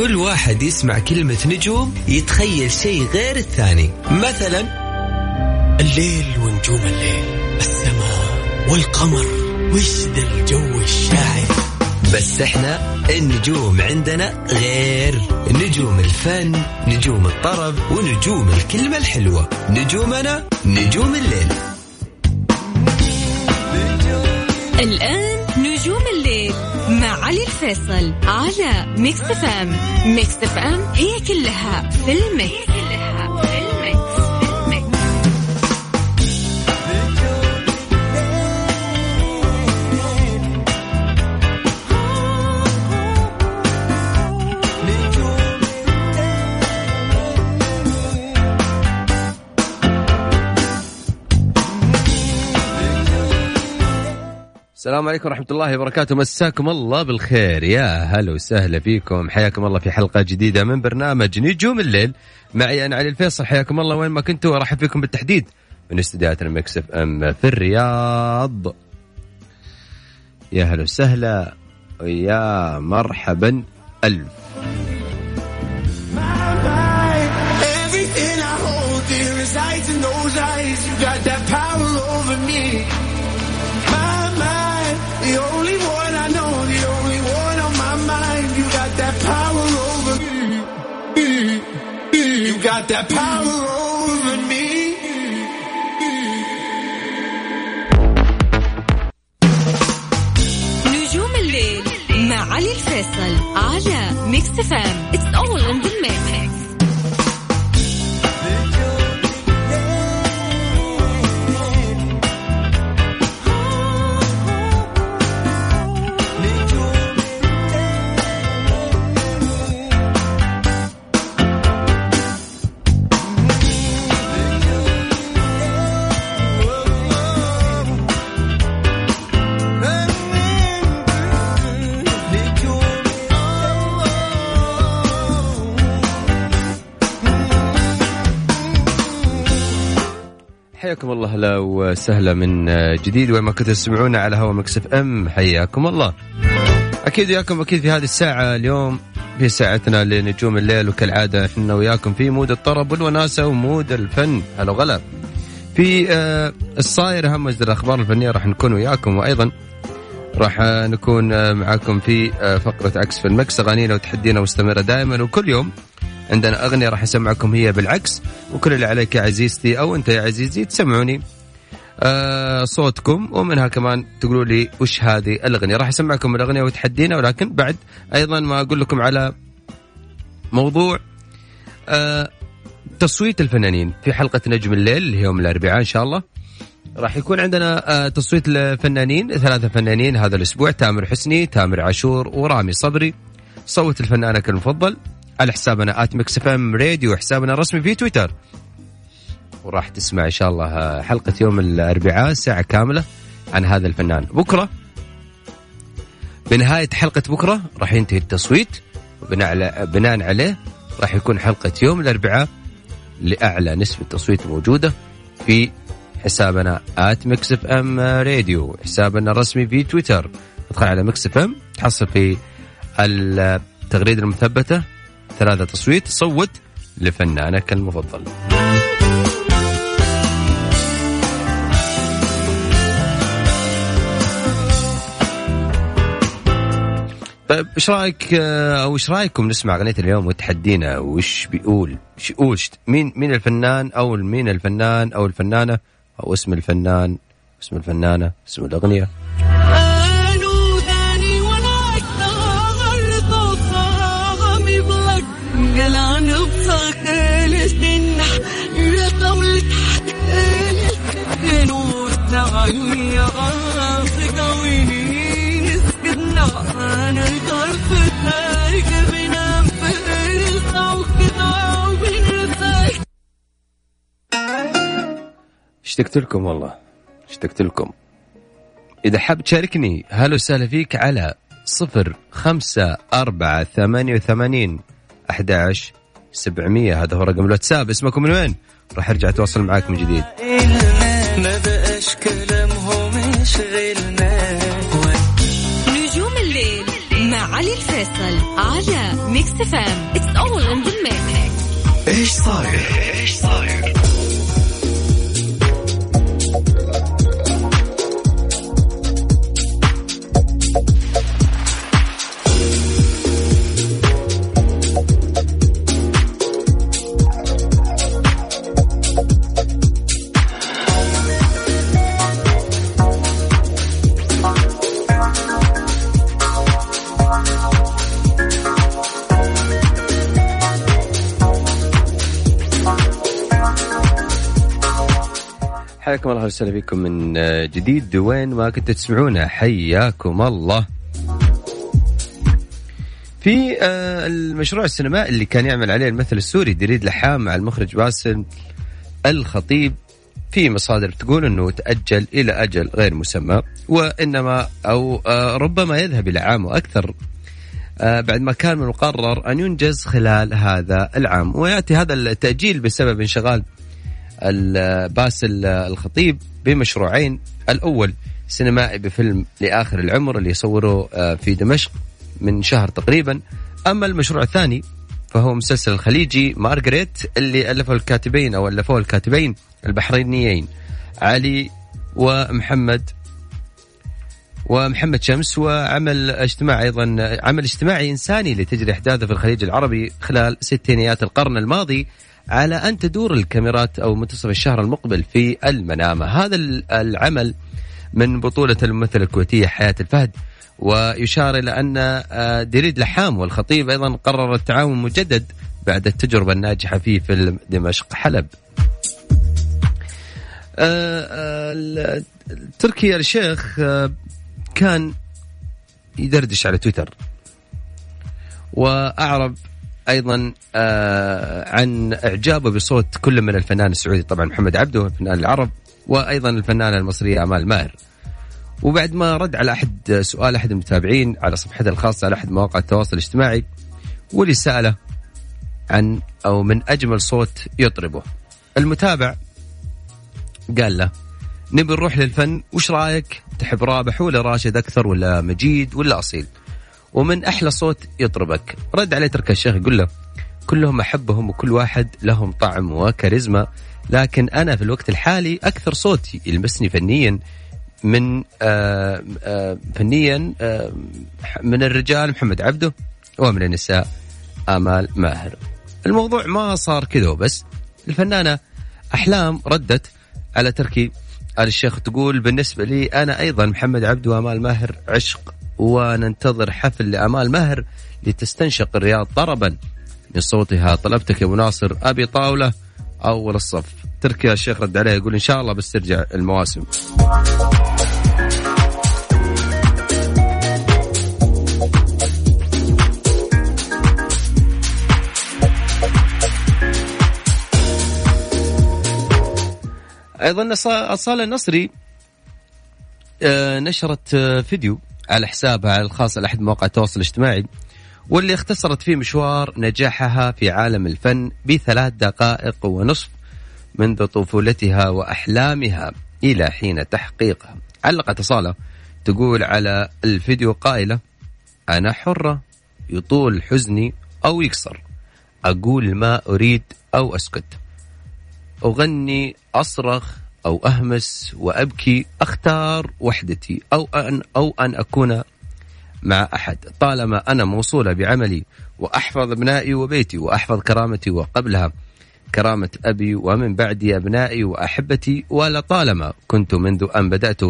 كل واحد يسمع كلمة نجوم يتخيل شيء غير الثاني. مثلا الليل ونجوم الليل السماء والقمر وش ذا الجو الشاعري. بس إحنا النجوم عندنا غير. نجوم الفن نجوم الطرب ونجوم الكلمة الحلوة. نجومنا نجوم الليل. الآن نجوم الليل. مع علي الفيصل على Mix FM Mix FM هي كلها في ال mix, السلام عليكم ورحمة الله وبركاته. مساكم الله بالخير. يا هلا وسهلا فيكم. حياكم الله في حلقة جديدة من برنامج نجوم الليل. معي أنا علي الفيصل. حياكم الله وين ما كنتوا. أرحب فيكم بالتحديد من استديوهات المكس إف إم في الرياض. يا هلا وسهلا. ويا مرحبا. ألف. Everything I hold dear resides in those eyes. You got that power over me. My mind, the only one I know, the only one on my mind. You got that power over me. You got that power over me. نجوم الليل مع علي الفيصل على ميكس فام اتس اول ان ذا حياكم الله هلا وسهلا من جديد. وين ما كنتوا تسمعونا على هوا Mix FM حياكم الله. أكيد وياكم أكيد في هذه الساعة اليوم في ساعتنا لنجوم الليل. وكالعادة إحنا وياكم في mood الطرب والوناسة و mood الفن. هلا وغلا. في آه، الصاير أهم الأخبار الفنية راح نكون وياكم. وأيضا راح نكون آه، معاكم في آه، فقرة عكس في ال mix أغانينا وتحدينا مستمرة دائما. وكل يوم عندنا أغنية راح أسمعكم هي بالعكس وكل اللي عليك يا عزيزتي أو أنت يا عزيزي تسمعوني آه صوتكم ومنها كمان تقولوا لي وش هذه الأغنية. راح أسمعكم الأغنية وتحدينا ولكن بعد أيضا ما أقول لكم على موضوع آه تصويت الفنانين في حلقة نجم الليل اللي هي يوم الأربعاء إن شاء الله. راح يكون عندنا آه تصويت الفنانين ثلاثة فنانين هذا الأسبوع تامر حسني تامر عاشور ورامي صبري. صوت لفنانك المفضل على حسابنا at Mix FM Radio حسابنا الرسمي في تويتر. وراح تسمع إن شاء الله حلقة يوم الأربعاء ساعة كاملة عن هذا الفنان. بكرة بنهاية حلقة بكرة راح ينتهي التصويت وبناء عليه راح يكون حلقة يوم الأربعاء لأعلى نسبة تصويت موجودة في حسابنا at Mix FM Radio حسابنا الرسمي في تويتر. أدخل على Mix FM تحصل في التغريده المثبتة. ثلاثة تصويت صوت لفنانك المفضل. طيب إيش رأيك آه، أو إيش رأيكم نسمع أغنية اليوم وتحدينا؟ وش بيقول إيش يقول مين مين الفنان أو مين الفنان أو الفنانة أو اسم الفنان اسم الفنانة اسم الأغنية؟ غاصي قوي نسكتنا أنا في الصوت وبنرسل اشتقت لكم والله اشتقت لكم. إذا حاب تشاركني هلا وسهلا فيك على صفر خمسة أربعة ثمانية وثمانين أحد عشر سبعمية. هذا هو رقم الواتساب. اسمكم من وين؟ راح أرجع أتواصل معاك من جديد. بقاش كلامهم يشغلنا. نجوم الليل مع علي الفيصل على Mix FM. it's all in the mix إيش صاير؟ إيش صاير؟ حياكم الله وسهلا بكم من جديد وين ما كنتوا تسمعونا حياكم الله. في آه، المشروع السينمائي اللي كان يعمل عليه الممثل السوري دريد لحام مع المخرج باسل الخطيب في مصادر تقول إنه تأجل إلى أجل غير مسمى وإنما أو آه، ربما يذهب إلى عام وأكثر آه، بعد ما كان من المقرر أن ينجز خلال هذا العام. ويأتي هذا التأجيل بسبب انشغال باسل الخطيب بمشروعين. الأول سينمائي بفيلم لآخر العمر اللي يصوره آه، في دمشق من شهر تقريبا. أما المشروع الثاني فهو مسلسل الخليجي مارغريت اللي ألفه الكاتبين أو ألفوه الكاتبين البحرينيين علي ومحمد ومحمد شمس وعمل اجتماعي أيضا عمل اجتماعي إنساني لتجري أحداثه في الخليج العربي خلال ستينيات القرن الماضي. على أن تدور الكاميرات أو منتصف الشهر المقبل في المنامة، هذا العمل من بطولة الممثله الكويتيه حياة الفهد ويشار إلى أن آه، دريد لحام والخطيب أيضا قرر التعاون مجدد بعد التجربة الناجحة في فيلم دمشق حلب. آه، آه، تركي الشيخ كان يدردش على تويتر وأعرب أيضا آه عن إعجابه بصوت كل من الفنان السعودي طبعا محمد عبده الفنان العرب وأيضا الفنانة المصرية آمال ماهر. وبعد ما رد على أحد سؤال أحد المتابعين على صفحته الخاصة على أحد مواقع التواصل الاجتماعي واللي سأله عن أو من أجمل صوت يطربه. المتابع قال له نبي نروح للفن وش رأيك؟ تحب رابح ولا راشد أكثر ولا مجيد ولا أصيل؟ ومن أحلى صوت يطربك. رد عليه ترك الشيخ يقول له كلهم أحبهم وكل واحد لهم طعم وكاريزما لكن أنا في الوقت الحالي أكثر صوت يلمسني فنيا من آه آه فنيا آه من الرجال محمد عبده ومن النساء آمال ماهر. الموضوع ما صار كذا وبس. الفنانة أحلام ردت على تركي. آل الشيخ تقول بالنسبة لي أنا أيضا محمد عبده وآمال ماهر عشق وننتظر حفل لأمال مهر لتستنشق الرياض طربا من صوتها طلبتك يا أبو ناصر أبي طاولة أول الصف. تركي الشيخ رد عليه يقول إن شاء الله بس ترجع المواسم. أيضا أصالة النصري آه، نشرت آه، فيديو على حسابها الخاص على أحد مواقع التواصل الاجتماعي واللي اختصرت فيه مشوار نجاحها في عالم الفن بثلاث دقائق ونصف منذ طفولتها وأحلامها إلى حين تحقيقها. علقت اصاله تقول على الفيديو قائلة: أنا حرة يطول حزني أو يكسر. أقول ما أريد أو أسكت. أغني أصرخ أو أهمس وأبكي أختار وحدتي أو أن أو أن أكون مع أحد. طالما أنا موصولة بعملي وأحفظ أبنائي وبيتي وأحفظ كرامتي وقبلها كرامة أبي ومن بعدي أبنائي وأحبتي ولطالما كنت منذ أن بدأت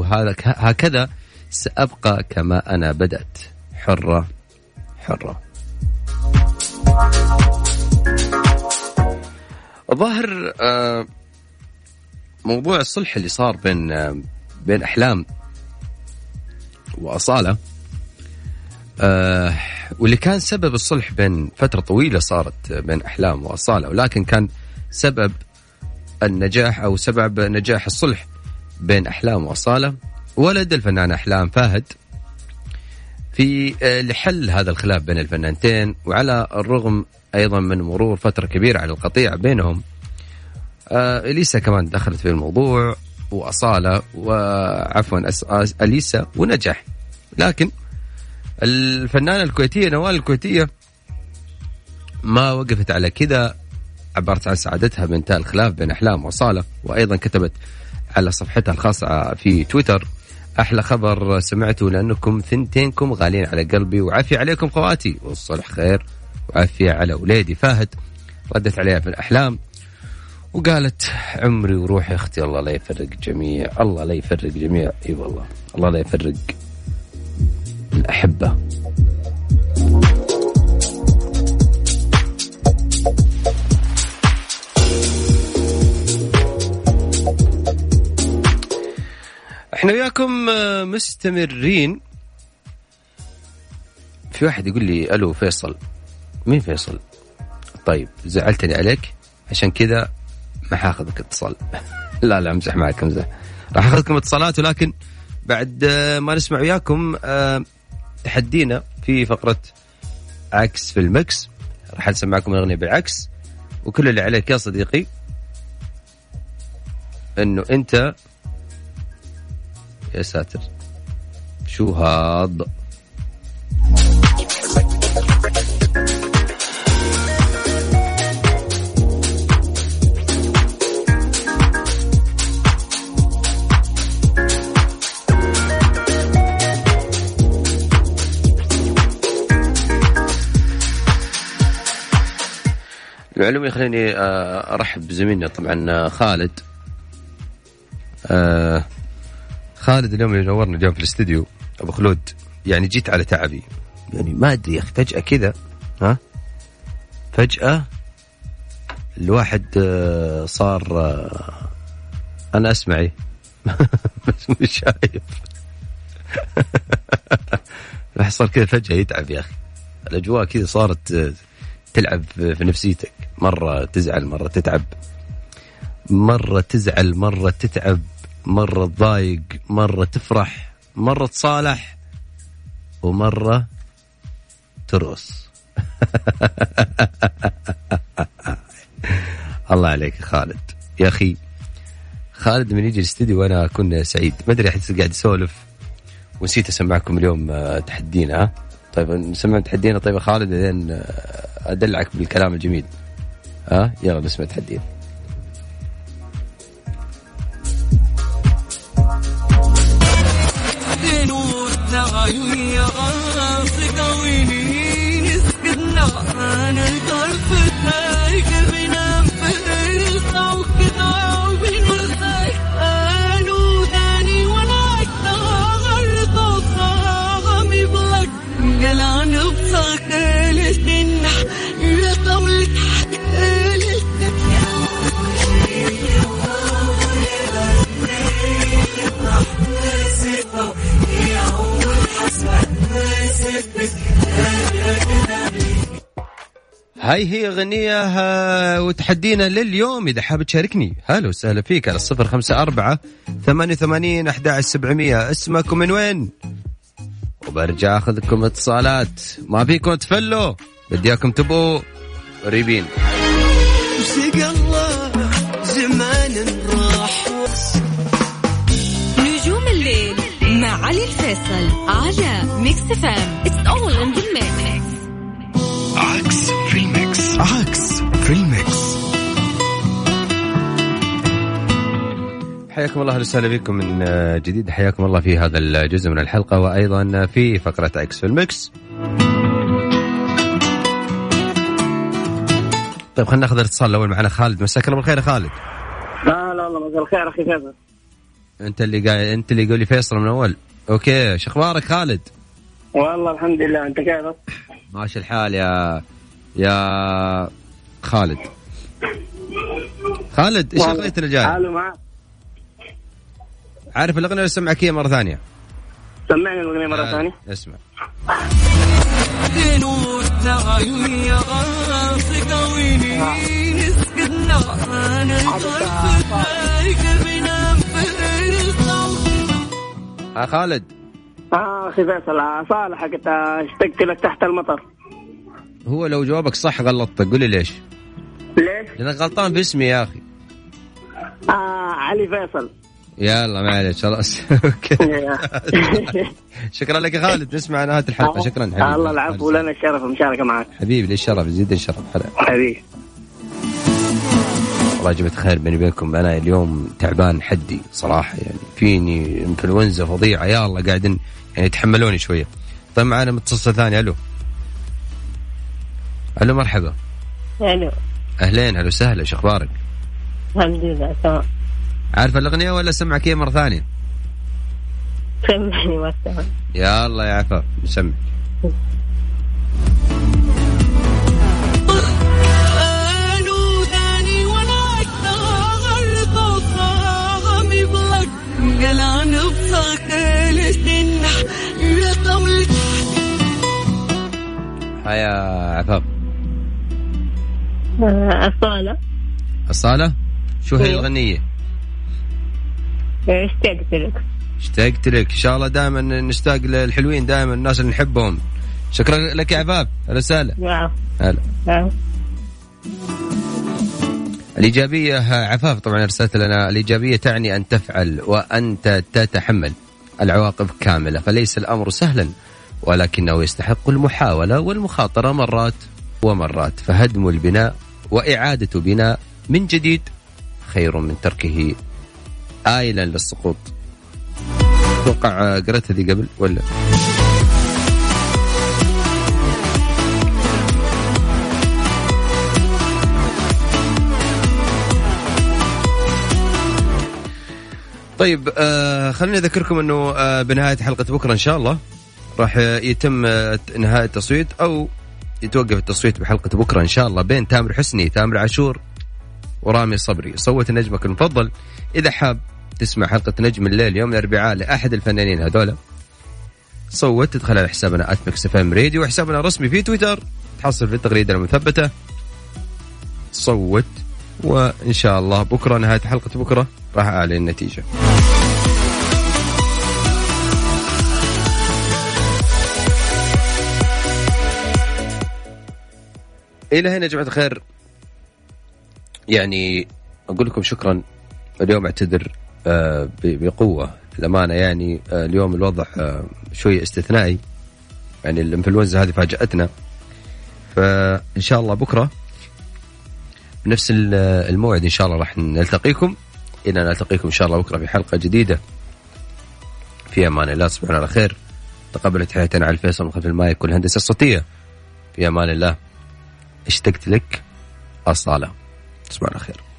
هكذا سأبقى كما أنا بدأت. حرة. حرة. ظاهر آه موضوع الصلح اللي صار بين بين أحلام وأصالة آه واللي كان سبب الصلح بين فترة طويلة صارت بين أحلام وأصالة ولكن كان سبب النجاح أو سبب نجاح الصلح بين أحلام وأصالة. ولد الفنان أحلام فهد في آه، لحل هذا الخلاف بين الفنانتين وعلى الرغم أيضا من مرور فترة كبيرة على القطيع بينهم آه إليسا كمان دخلت في الموضوع وأصالة وعفوا أليسا ونجح. لكن الفنانة الكويتية نوال الكويتية ما وقفت على كذا عبرت عن سعادتها بإنتهاء الخلاف بين أحلام وصاله وأيضا كتبت على صفحتها الخاصة في تويتر أحلى خبر سمعته لأنكم ثنتينكم غاليين على قلبي وعافية عليكم خواتي والصلح خير وعافية على وليدي فهد ردت عليها في الأحلام. وقالت عمري وروحي أختي الله لا يفرق جميع الله لا يفرق جميع. إي والله الله لا يفرق الأحبة. إحنا وياكم آه، مستمرين. في واحد يقول لي ألو فيصل. مين فيصل؟ طيب زعلتني عليك. عشان كذا ما حاخذك اتصال. لا لا أمزح معك أمزح. راح أخذكم اتصالات ولكن بعد آه، ما نسمع وياكم آه، تحدينا في فقرة عكس في المكس. راح نسمعكم الأغنية بالعكس. وكل اللي عليك يا صديقي إنه أنت يا ساتر شو هذا؟ خليني آه، أرحب بزميلنا طبعا آه، خالد. آه، خالد اليوم اللي نورنا اليوم في الاستديو. أبو خلود يعني جيت على تعبي. يعني ما أدري يا أخي فجأة كذا ها؟ فجأة الواحد صار أنا أسمعي. بس مش شايف. الواحد صار كذا فجأة يتعب يا أخي. الأجواء كذا صارت تلعب في نفسيتك. مرة تزعل مرة تتعب. مرة تزعل مرة تتعب مرة تضايق مرة تفرح مرة تصالح ومرة ترقص. الله عليك يا خالد. يا أخي خالد من يجي الاستديو وأنا أكون سعيد. ما أدري أحس قاعد أسولف. ونسيت أسمعكم اليوم آه، تحدينا. ها طيب نسمع تحدينا. طيب يا خالد بعدين آه، أدلعك بالكلام الجميل. ها؟ يلا نسمع تحدينا هاي هي أغنية آه، وتحدينا لليوم. إذا حاب تشاركني هلا وسهلا فيك على الصفر خمسة أربعة ثمانية وثمانين أحد سبعمية. اسمك ومن وين؟ وبرجع أخذكم اتصالات. ما فيكم تفلوا؟ بدي إياكم تبقوا قريبين. وسقى الله زمان راح. نجوم الليل مع علي الفيصل على Mix FM it's all in the mix عكس. عكس في ال mix حياكم الله أهلا وسهلا بكم من آه، جديد حياكم الله في هذا الجزء من الحلقة وأيضا في فقرة عكس في ال mix. طيب خلينا ناخذ الاتصال الأول معنا خالد مساك الله بالخير يا خالد. لا لا والله مساء الخير أخي فيصل أنت اللي قاعد أنت اللي يقول لي فيصل من أول. أوكي شو أخبارك خالد؟ والله الحمد لله أنت كيفك؟ ماشي الحال يا يا خالد. خالد إيش. اغنيتنا الجايه؟ حاله معك عارف الأغنية ولا اسمعك اياها مرة ثانية؟ سمعني الأغنية مرة آه، ثانية اسمع. في القاع آه خالد آه أخي فيصل آه، صالح حقت آه، اشتقت لك تحت المطر هو لو جوابك صح غلطتك قول لي ليش؟ ليش؟ لأنك غلطان في اسمي يا أخي. آه علي فيصل. يلا معلش خلاص. أوكي. شكرا لك يا خالد نسمع نهايه الحلقة. شكرا حبيبي. الله العفو لنا الشرف المشاركه معك. حبيبي لي الشرف يزيد الشرف. حبيبي. والله يا جماعة الخير بيني وبينكم. أنا اليوم تعبان حدي صراحة يعني فيني انفلونزا فظيعة. يا الله قاعدين يعني يتحملوني شوية. طيب معنا متصل ثاني. ألو. ألو مرحبا. ألو. أهلين هلا وسهلا شو أخبارك؟ الحمد لله تمام. عارف الأغنية ولا اسمعك إياها مرة ثانية؟ سمعني ما تمام يا الله يا عفاف نسمع قالوا ثاني ولا اشتغل طاقامي بلك قلعن بصاك لسنح لقول هيا عفاف الصالة الصاله شو هي إيه. الغنيه؟ اشتقت لك. اشتقت لك. إن شاء الله دائما نشتاق للحلوين دائما الناس اللي نحبهم. شكرا لك يا وسهلا. واو. هلا. الإيجابية عفاف طبعا أرسلت لنا الإيجابية تعني أن تفعل وأنت تتحمل العواقب كاملة فليس الأمر سهلا ولكنه يستحق المحاولة والمخاطرة مرات ومرات فهدم البناء وإعادة بناء من جديد خير من تركه. آيلا للسقوط. أتوقع قرأت هذه قبل ولا؟ طيب آه خليني أذكركم إنه آه بنهاية حلقة بكرة إن شاء الله راح يتم آه انهاء التصويت أو يتوقف التصويت بحلقة بكرة إن شاء الله بين تامر حسني تامر عاشور ورامي صبري. صوت نجمك المفضل. إذا حاب تسمع حلقة نجم الليل يوم الأربعاء لأحد الفنانين هذولا صوت تدخل على حسابنا at Mix FM Radio وحسابنا الرسمي في تويتر. تحصل في التغريده المثبته صوت وإن شاء الله بكرة نهاية حلقة بكرة راح أعلن النتيجة. إلى هنا يا جماعة الخير. يعني أقول لكم شكرا. اليوم أعتذر آه، بقوة الامانه يعني آه، اليوم الوضع آه، شوي استثنائي. يعني الإنفلونزا هذه فاجأتنا. فإن شاء الله بكرة بنفس ال- الموعد إن شاء الله راح نلتقيكم. إلى نلتقيكم إن شاء الله بكرة في حلقة جديدة. في أمان الله تصبحون على خير. تقبل تحياتنا على الفيصل من خلف المايك والهندسة الصوتية. في أمان الله. اشتقت لك أصالة. تصبحون على خير